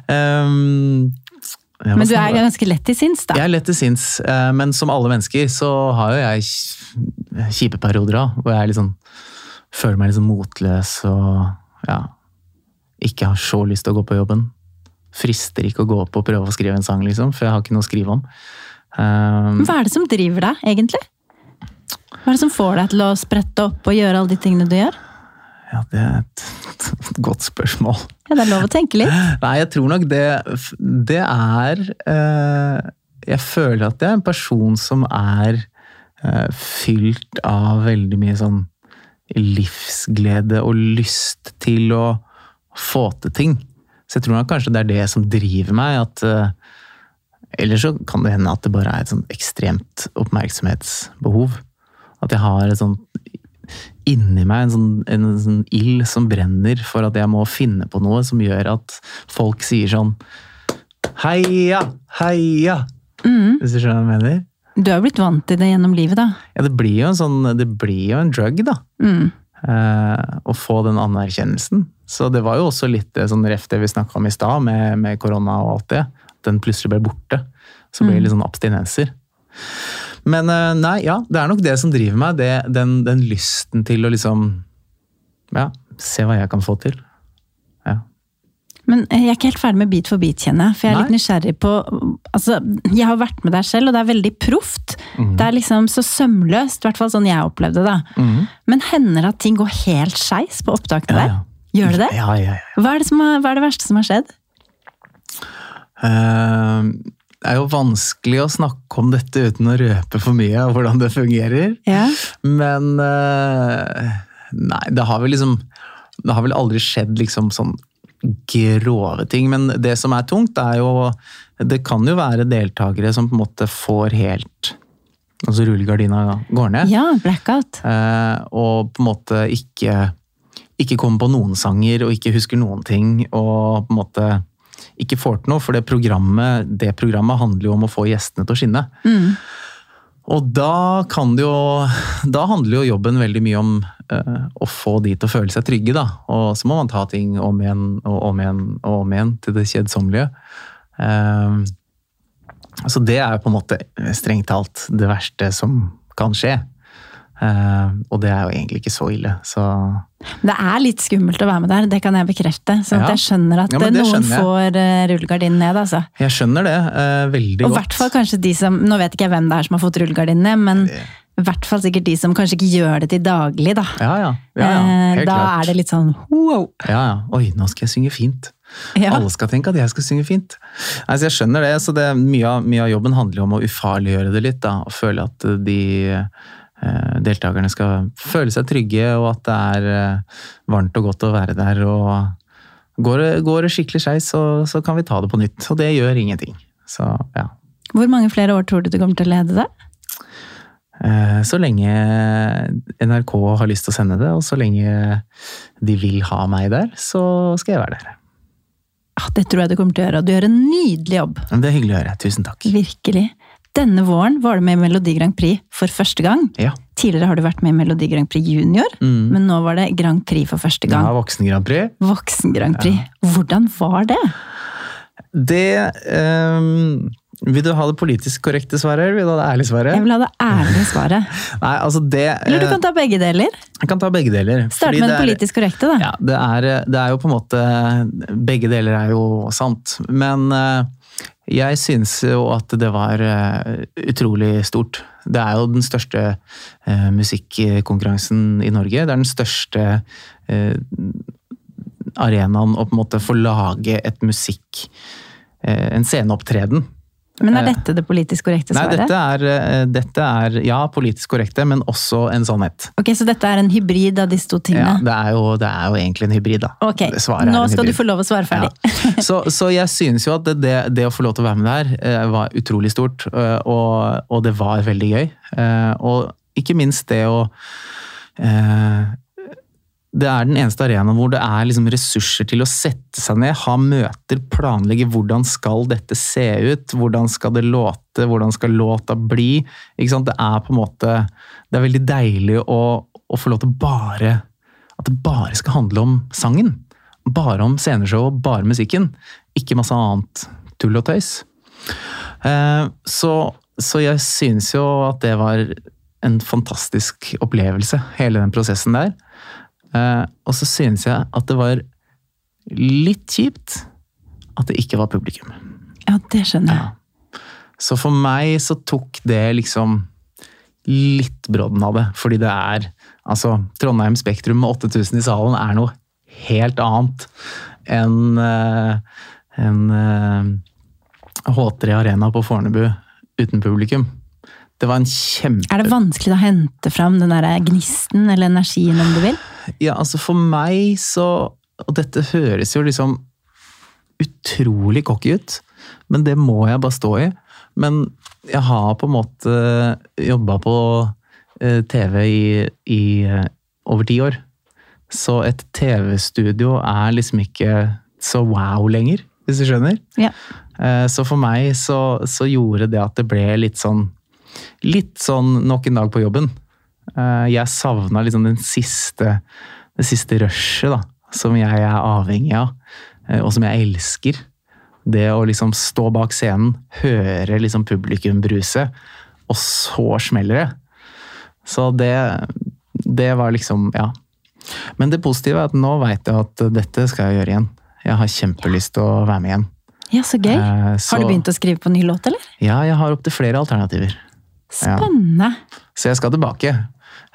Um, Men du er ganske lett til sinns, da. Jeg er lett til sinns, eh, men som alle mennesker så har jo jeg kj- kjipe perioder òg, hvor jeg liksom føler meg liksom motløs og ja, ikke har så lyst til å gå på jobben. Frister ikke å gå opp og prøve å skrive en sang, liksom, for jeg har ikke noe å skrive om. Um, Hva er det som driver deg, egentlig? Hva er det som får deg til å sprette opp og gjøre alle de tingene du gjør? Ja, det er et, et <laughs> godt spørsmål. Ja, Det er lov å tenke litt. Nei, jeg tror nok det Det er eh, Jeg føler at jeg er en person som er eh, fylt av veldig mye sånn livsglede og lyst til å få til ting. Så jeg tror nok kanskje det er det som driver meg. At eh, Eller så kan det hende at det bare er et sånn ekstremt oppmerksomhetsbehov. At jeg har et sånt inni meg en sånn, en sånn ild som brenner for at jeg må finne på noe som gjør at folk sier sånn Heia! Heia! Mm. Hvis du skjønner hva jeg mener? Du har blitt vant til det gjennom livet, da. Ja, det blir jo en sånn Det blir jo en drug, da. Mm. Eh, å få den anerkjennelsen. Så det var jo også litt sånn ref det vi snakka om i stad, med, med korona og alt det. At den plutselig ble borte. Så ble det litt sånn abstinenser. Men eh, nei, ja, det er nok det som driver meg. Det, den, den lysten til å liksom Ja, se hva jeg kan få til. Ja. Men eh, jeg er ikke helt ferdig med Bit for bit, kjenner jeg. For jeg er Nei. litt nysgjerrig på Altså, jeg har vært med der selv, og det er veldig proft. Mm. Det er liksom så sømløst, i hvert fall sånn jeg opplevde det. Mm. Men hender det at ting går helt skeis på opptakene Ja, der? ja. Gjør det det? Ja, ja, ja. Hva er det, som har, hva er det verste som har skjedd? Eh, det er jo vanskelig å snakke om dette uten å røpe for mye av hvordan det fungerer. Ja. Men eh, Nei, det har vel liksom Det har vel aldri skjedd liksom sånn grove ting. Men det som er tungt, er jo Det kan jo være deltakere som på en måte får helt Altså rullegardina går ned. ja, blackout. Eh, og på en måte ikke, ikke kommer på noen sanger og ikke husker noen ting. Og på en måte ikke får til noe, for det programmet, det programmet handler jo om å få gjestene til å skinne. Mm. Og da kan det jo Da handler jo jobben veldig mye om eh, å få de til å føle seg trygge, da. Og så må man ta ting om igjen og om igjen og om igjen til det kjedsommelige. Eh, så det er jo på en måte strengt talt det verste som kan skje. Eh, og det er jo egentlig ikke så ille, så Det er litt skummelt å være med der, det kan jeg bekrefte. Så Ja. at jeg skjønner at Ja, eh, det noen skjønner får uh, rullegardinen ned, altså. jeg skjønner det uh, veldig Og i godt. hvert fall kanskje de som Nå vet ikke jeg hvem det er som har fått rullegardinen ned, men i hvert fall sikkert de som kanskje ikke gjør det til daglig, da. Ja, ja. da klart. er det litt sånn wow. Ja, ja. Oi, nå skal jeg synge fint. Ja. Alle skal tenke at jeg skal synge fint. Altså, jeg skjønner det, så det, mye, av, mye av jobben handler jo om å ufarliggjøre det litt. Da, og føle at de deltakerne skal føle seg trygge, og at det er eh, varmt og godt å være der. og Går går det skikkelig skeis, så, så kan vi ta det på nytt. Og det gjør ingenting. Så ja. Hvor mange flere år tror du du kommer til å lede det? Eh, Så lenge NRK har lyst til å sende det, og så lenge de vil ha meg der, så skal jeg være der. Ah, det tror jeg du kommer til å gjøre, og du gjør en nydelig jobb. Det er hyggelig å høre. Tusen takk. Virkelig. Denne våren var du med i Melodi Grand Prix for første gang. Ja. Tidligere har du vært med i Melodi Grand Prix Junior, Mm. men nå var det Grand Prix for første gang. Ja. Voksen Grand Prix. Voksen Grand Prix. Hvordan var det? Det um, Vil du ha det politisk korrekte svaret, eller vil du ha det ærlige svaret? Jeg vil ha det ærlige svaret. <laughs> Nei, altså det Eller du eh, kan ta begge deler. Jeg kan ta begge deler. Start med det det politisk korrekte, da. Ja, det er, det er jo på en måte Begge deler er jo sant. Men eh, jeg syns jo at det var eh, utrolig stort. Det er jo den største eh, musikkonkurransen i Norge. Det er den største eh, arenaen å på en måte få lage et musikk En sceneopptreden. Men er Eh, dette det politisk korrekte Nei, svaret? dette er, eh, dette er ja, politisk korrekte, men også en sannhet. Ok, Så dette er en hybrid av disse to Ja, tingene? det, er jo, det er jo egentlig en hybrid, da. Ok, Svaret nå skal du få lov å svare ferdig. Ja. Så, så jeg synes jo at det, det, det å få lov til å være med der eh, var utrolig stort, og, og det var veldig gøy. Og ikke minst det å eh, Det er den eneste arenaen hvor det er liksom ressurser til å sette seg ned, ha møter, planlegge hvordan skal dette se ut, hvordan skal det låte, hvordan skal låta bli. Det er på en måte Det er veldig deilig å, å få lov til bare At det bare skal handle om sangen. Bare om sceneshow bare musikken. Ikke masse annet tull og tøys. Eh, Så, så jeg synes jo at det var en fantastisk opplevelse, hele den prosessen der. Eh, Og så synes jeg at det var litt kjipt at det ikke var publikum. Ja, det skjønner jeg. Ja. Så for meg så tok det liksom litt brodden av det. Fordi det er Altså, Trondheim Spektrum med 8000 i salen er noe helt annet enn uh, en, eh, H3 Arena på Fornebu uten publikum. Det var en kjempe... Er det vanskelig å hente fram den der gnisten eller energien, om du vil? Ja, altså for meg så Og dette høres jo liksom utrolig cocky ut, men det må jeg bare stå i. Men jeg har på en måte jobba på eh, TV i, i eh, over ti år. Så et TV-studio er liksom ikke så wow lenger, hvis du skjønner. Ja. Eh, Så for meg så, så gjorde det at det ble litt sånn Litt sånn nok en dag på jobben. Eh, Jeg savna liksom den siste, det siste rushet, da. Som jeg er avhengig av, eh, og som jeg elsker. Det å liksom stå bak scenen, høre liksom publikum bruse, og så smeller det. Så det, det var liksom Ja. Men det positive er at nå veit jeg at dette skal jeg gjøre igjen. Jeg har kjempelyst til å være med igjen. Ja, så gøy. Eh, så- Har du begynt å skrive på ny låt, eller? Ja, jeg har opptil flere alternativer. Ja. Spennende. Så jeg skal tilbake.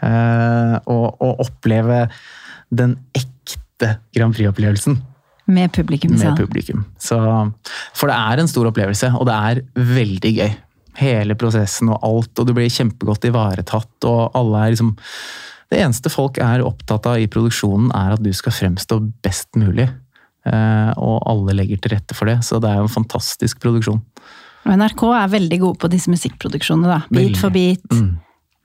Eh, og, og oppleve den ekte Grand Prix-opplevelsen Med publikum, med publikum. Så, for det er en stor opplevelse, og det er veldig gøy. Hele prosessen og alt, og du blir kjempegodt ivaretatt, og alle er liksom Det eneste folk er opptatt av i produksjonen, er at du skal fremstå best mulig. Eh, og alle legger til rette for det, så det er jo en fantastisk produksjon. Og NRK er veldig gode på disse musikkproduksjonene, da. Bit for bit. Mm.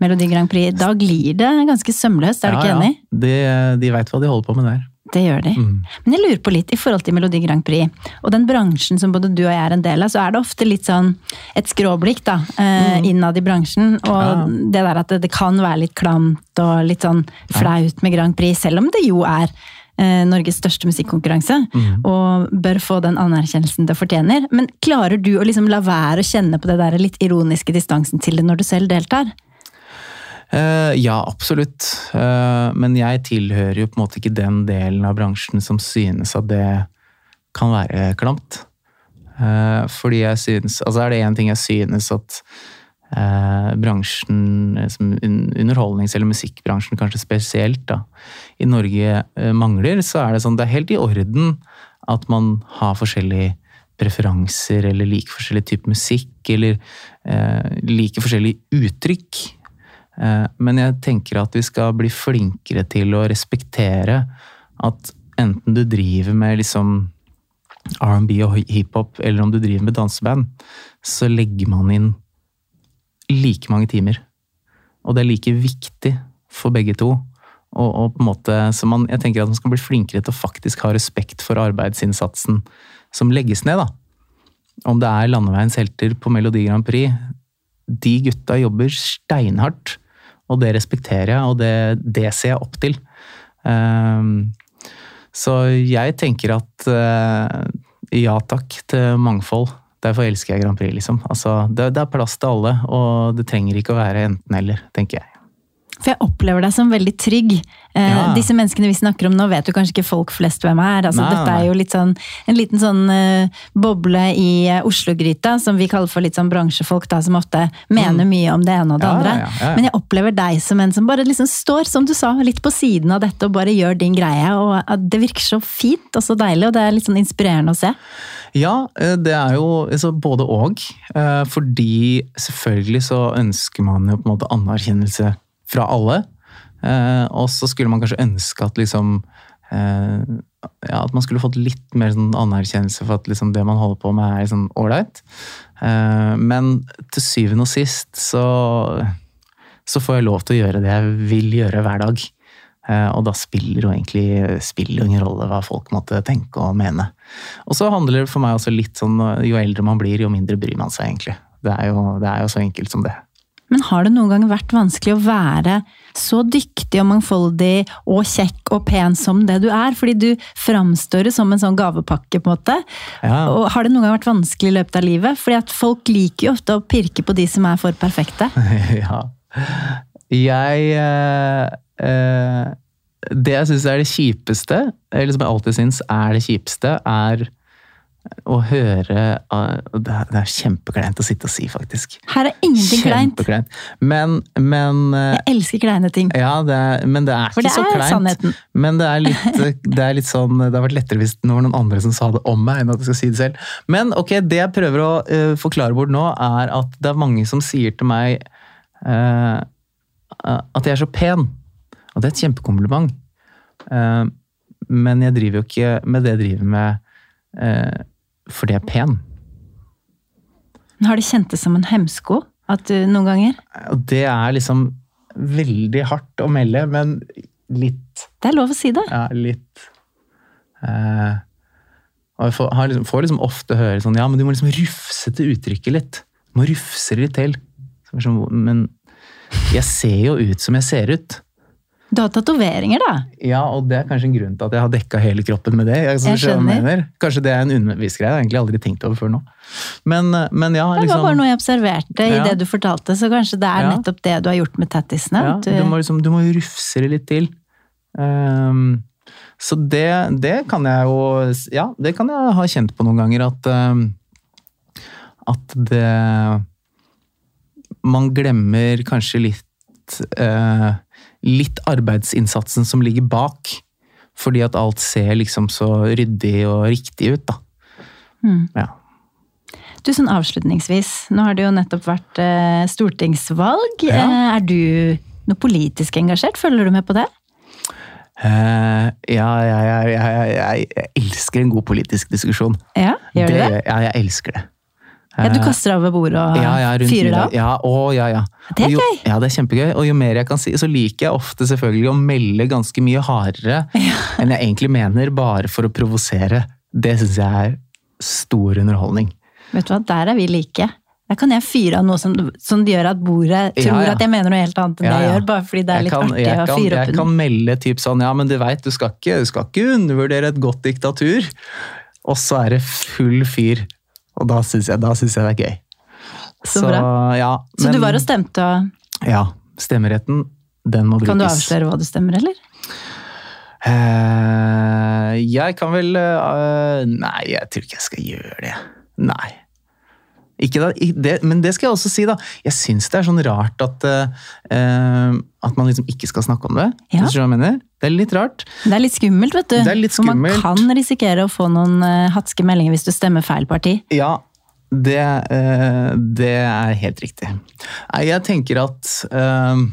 Melodi Grand Prix. Da glir det ganske sømløst, er du ikke enig? De, de veit hva de holder på med der. Det gjør de. Mm. Men jeg lurer på litt i forhold til Melodi Grand Prix, og den bransjen som både du og jeg er en del av, så er det ofte litt sånn et skråblikk da, mm. innad i bransjen. Og Ja. det der at det, det kan være litt klamt og litt sånn flaut med Grand Prix, selv om det jo er eh, Norges største musikkonkurranse, og bør få den anerkjennelsen det fortjener. Men klarer du å liksom la være å kjenne på det der litt ironiske distansen til det når du selv deltar? Eh, ja, absolutt. Eh, men jeg tilhører jo på en måte ikke den delen av bransjen som synes at det kan være klamt. Eh, fordi jeg synes Altså er det én ting jeg synes at bransjen, underholdnings- eller musikkbransjen kanskje spesielt, da, i Norge mangler, så er det sånn det er helt i orden at man har forskjellige preferanser eller liker forskjellig type musikk, eller eh, liker forskjellige uttrykk. Eh, Men jeg tenker at vi skal bli flinkere til å respektere at enten du driver med liksom R&B og hiphop, eller om du driver med danseband, så legger man inn like mange timer. Og det er like viktig for begge to. Og, og på en måte, så man, jeg tenker at man skal bli flinkere til å faktisk ha respekt for arbeidsinnsatsen som legges ned. da. Om det er landeveiens helter på Melodi Grand Prix. De gutta jobber steinhardt, og det respekterer jeg, og det, det ser jeg opp til. Um, så jeg tenker at uh, ja takk til mangfold. Derfor elsker jeg Grand Prix, liksom. Altså, det, det er plass til alle, og det trenger ikke å være enten-eller, tenker jeg. For jeg opplever deg som veldig trygg. Eh, Ja. Disse menneskene vi snakker om nå, vet jo kanskje ikke folk flest hvem er. Altså, Nei, dette er jo litt sånn, en liten sånn uh, boble i uh, Oslo-gryta, som vi kaller for litt sånn bransjefolk, da, som ofte mener mye om det ene og det Mm. Ja, andre. ja. Men jeg opplever deg som en som bare liksom står, som du sa, litt på siden av dette og bare gjør din greie. Og det virker så fint og så deilig, og det er litt sånn inspirerende å se. Ja, det er jo altså, både og. Fordi selvfølgelig så ønsker man jo på en måte anerkjennelse fra alle. Eh, Og så skulle man kanskje ønske at liksom eh, ja, At man skulle fått litt mer sånn anerkjennelse for at liksom det man holder på med er sånn. Eh, Men til syvende og sist så, så får jeg lov til å gjøre det jeg vil gjøre hver dag. Eh, Og da spiller jo egentlig spiller ingen rolle hva folk måtte tenke og mene. Og så handler det for meg også litt sånn jo eldre man blir, jo mindre bryr man seg egentlig. Det er jo, det er jo så enkelt som det. Men har det noen gang vært vanskelig å være så dyktig og mangfoldig og kjekk og pen som det du er? Fordi du framstår jo som en sånn gavepakke, på en måte. Ja. Og har det noen gang vært vanskelig i løpet av livet? Fordi at folk liker jo ofte å pirke på de som er for perfekte. <laughs> ja. Jeg eh, eh, Det jeg syns er det kjipeste, eller som jeg alltid syns er det kjipeste, er å høre eh, Det er, kjempekleint å sitte og si, faktisk. Her er ingenting kleint. Men, men eh, Jeg elsker kleine ting. Ja, det er, men det er For ikke det så er kleint. sannheten. Men det er, litt, <laughs> det er litt sånn Det har vært lettere hvis det var noen andre som sa det om meg, enn at jeg skal si det selv. Men ok, det jeg prøver å uh, forklare bort nå, er at det er mange som sier til meg uh, at jeg er så pen. Og det er et kjempekompliment. Uh, men jeg driver jo ikke med det jeg driver med, fordi jeg er pen. Har det som en hemsko at du noen ganger? Det er liksom veldig hardt å melde, men litt Det er lov å si det. Ja, litt eh, Og jeg får, har liksom, får liksom ofte høre sånn Ja, men du må liksom rufse til uttrykket litt. Du må rufse det litt til. Sånn, Men jeg ser jo ut som jeg ser ut. Du har tatoveringer, da. Ja, og det er kanskje en grunn til at jeg har dekka hele kroppen med det. Jeg, Jeg skjønner. Kanskje det er en underbevisst greie. Jeg har egentlig aldri tenkt over før nå. Men, men ja, Det var liksom bare noe jeg observerte i Ja. det du fortalte, så kanskje det er Ja. nettopp det du har gjort med tattisene. ja, du, må liksom, du må rufse det litt til. Um, så det, det kan jeg jo Ja, det kan jeg ha kjent på noen ganger at um, At det Man glemmer kanskje litt eh, Litt arbeidsinnsatsen som ligger bak. Fordi at alt ser liksom så ryddig og riktig ut, da. Mm. Ja. Du, sånn avslutningsvis, nå har det jo nettopp vært eh, stortingsvalg. Ja. Eh, er du noe politisk engasjert? Følger du med på det? Uh, ja, jeg, jeg, jeg, jeg, elsker en god politisk diskusjon. Ja, gjør du det? Ja, jeg elsker det. Ja, Du Eh, kaster deg over bordet og ja, ja, fyrer deg opp? Ja, å, ja, ja. Det er jo, gøy. Ja, det er kjempegøy. Og jo mer jeg kan si, så liker jeg ofte selvfølgelig å melde ganske mye hardere <laughs> enn jeg egentlig mener, bare for å provosere. Det syns jeg er stor underholdning. Vet du hva, der er vi like. Der kan jeg fyre av noe som, som gjør at bordet tror ja. at jeg mener noe helt annet enn Ja, det jeg gjør, bare fordi det er Jeg litt kan, artig jeg å kan, fyre jeg opp kan melde typ sånn Ja, men du veit, du, du skal ikke undervurdere et godt diktatur. Og så er det full fyr. Og da syns jeg, jeg det er gøy. Så bra. ja, Så men- du var og stemte, og Ja. Stemmeretten, den må brukes. kan du avsløre hva du stemmer, eller? Uh, jeg kan vel uh, Nei, jeg tror ikke jeg skal gjøre det. Nei. Ikke det, men det skal jeg også si, da. Jeg syns det er sånn rart at, uh, at man liksom ikke skal snakke om det. Ja. Hvis du hva jeg mener? Det er litt rart. Det er litt skummelt, vet du. Det er litt For man kan risikere å få noen uh, hatske meldinger hvis du stemmer feil parti. Ja, det, uh, det er helt riktig. Nei, jeg tenker at uh,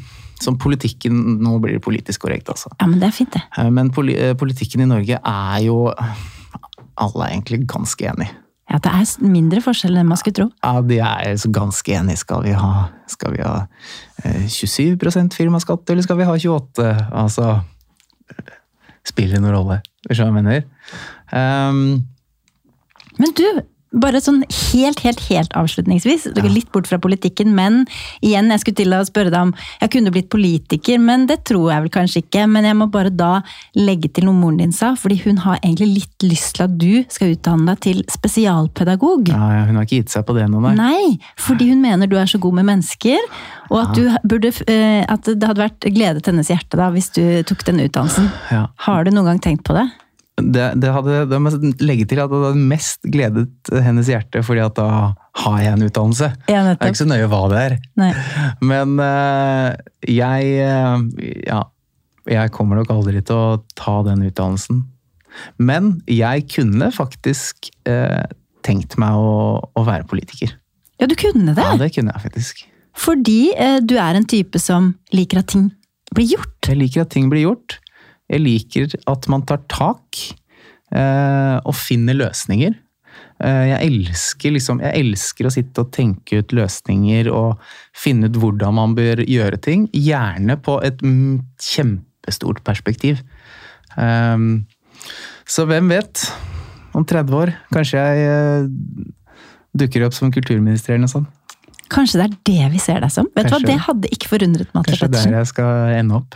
som politikken Nå blir det politisk korrekt, altså. Ja, men det er fint, det. Men politikken i Norge er jo Alle er egentlig ganske enig. Ja, Det er mindre forskjell enn man skulle tro. Ja, de er så ganske enige. Skal vi ha, skal vi ha eh, 27% firmaskatt, eller skal vi ha 28 Altså Spiller noen rolle? Hvis du skjønner hva jeg mener? Um, Men du, bare sånn helt, helt, helt avslutningsvis. Går litt bort fra politikken, men igjen, jeg skulle til å spørre deg om Jeg kunne blitt politiker, men det tror jeg vel kanskje ikke. Men jeg må bare da legge til noe moren din sa, fordi hun har egentlig litt lyst til at du skal utdanne deg til spesialpedagog. ja, ja, hun har ikke gitt seg på det ennå, nei. Nei, fordi hun mener du er så god med mennesker, og at, du burde, eh, at det hadde vært glede til hennes hjerte da, hvis du tok den utdannelsen. Ja. Har du noen gang tenkt på det? Det, det hadde, det må legge til at det hadde mest gledet hennes hjerte, fordi at da har jeg en utdannelse. Ja, Det er ikke så nøye hva det er. Nei. Men eh, jeg eh, Ja. Jeg kommer nok aldri til å ta den utdannelsen. Men jeg kunne faktisk eh, tenkt meg å, å være politiker. Ja, du kunne det. Ja, det kunne jeg faktisk. Fordi eh, du er en type som liker at ting blir gjort. Jeg liker at ting blir gjort. Jeg liker at man tar tak eh, og finner løsninger. Eh, jeg, elsker liksom, jeg elsker å sitte og tenke ut løsninger og finne ut hvordan man bør gjøre ting. Gjerne på et mm, kjempestort perspektiv. Um, så hvem vet? Om 30 år kanskje jeg eh, dukker opp som kulturminister eller noe sånt. Kanskje det er det vi ser deg som? Vet du hva, Det hadde ikke forundret meg. Kanskje der jeg skal ende opp.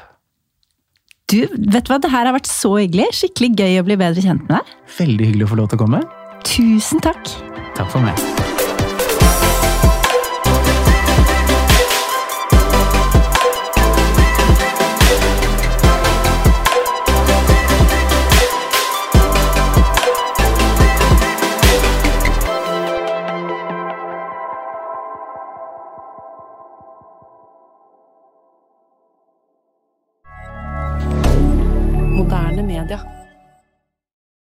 Du, vet du hva, Det her har vært så hyggelig. Skikkelig gøy å bli bedre kjent med deg. Veldig hyggelig å få lov til å komme. Tusen takk. Takk for meg.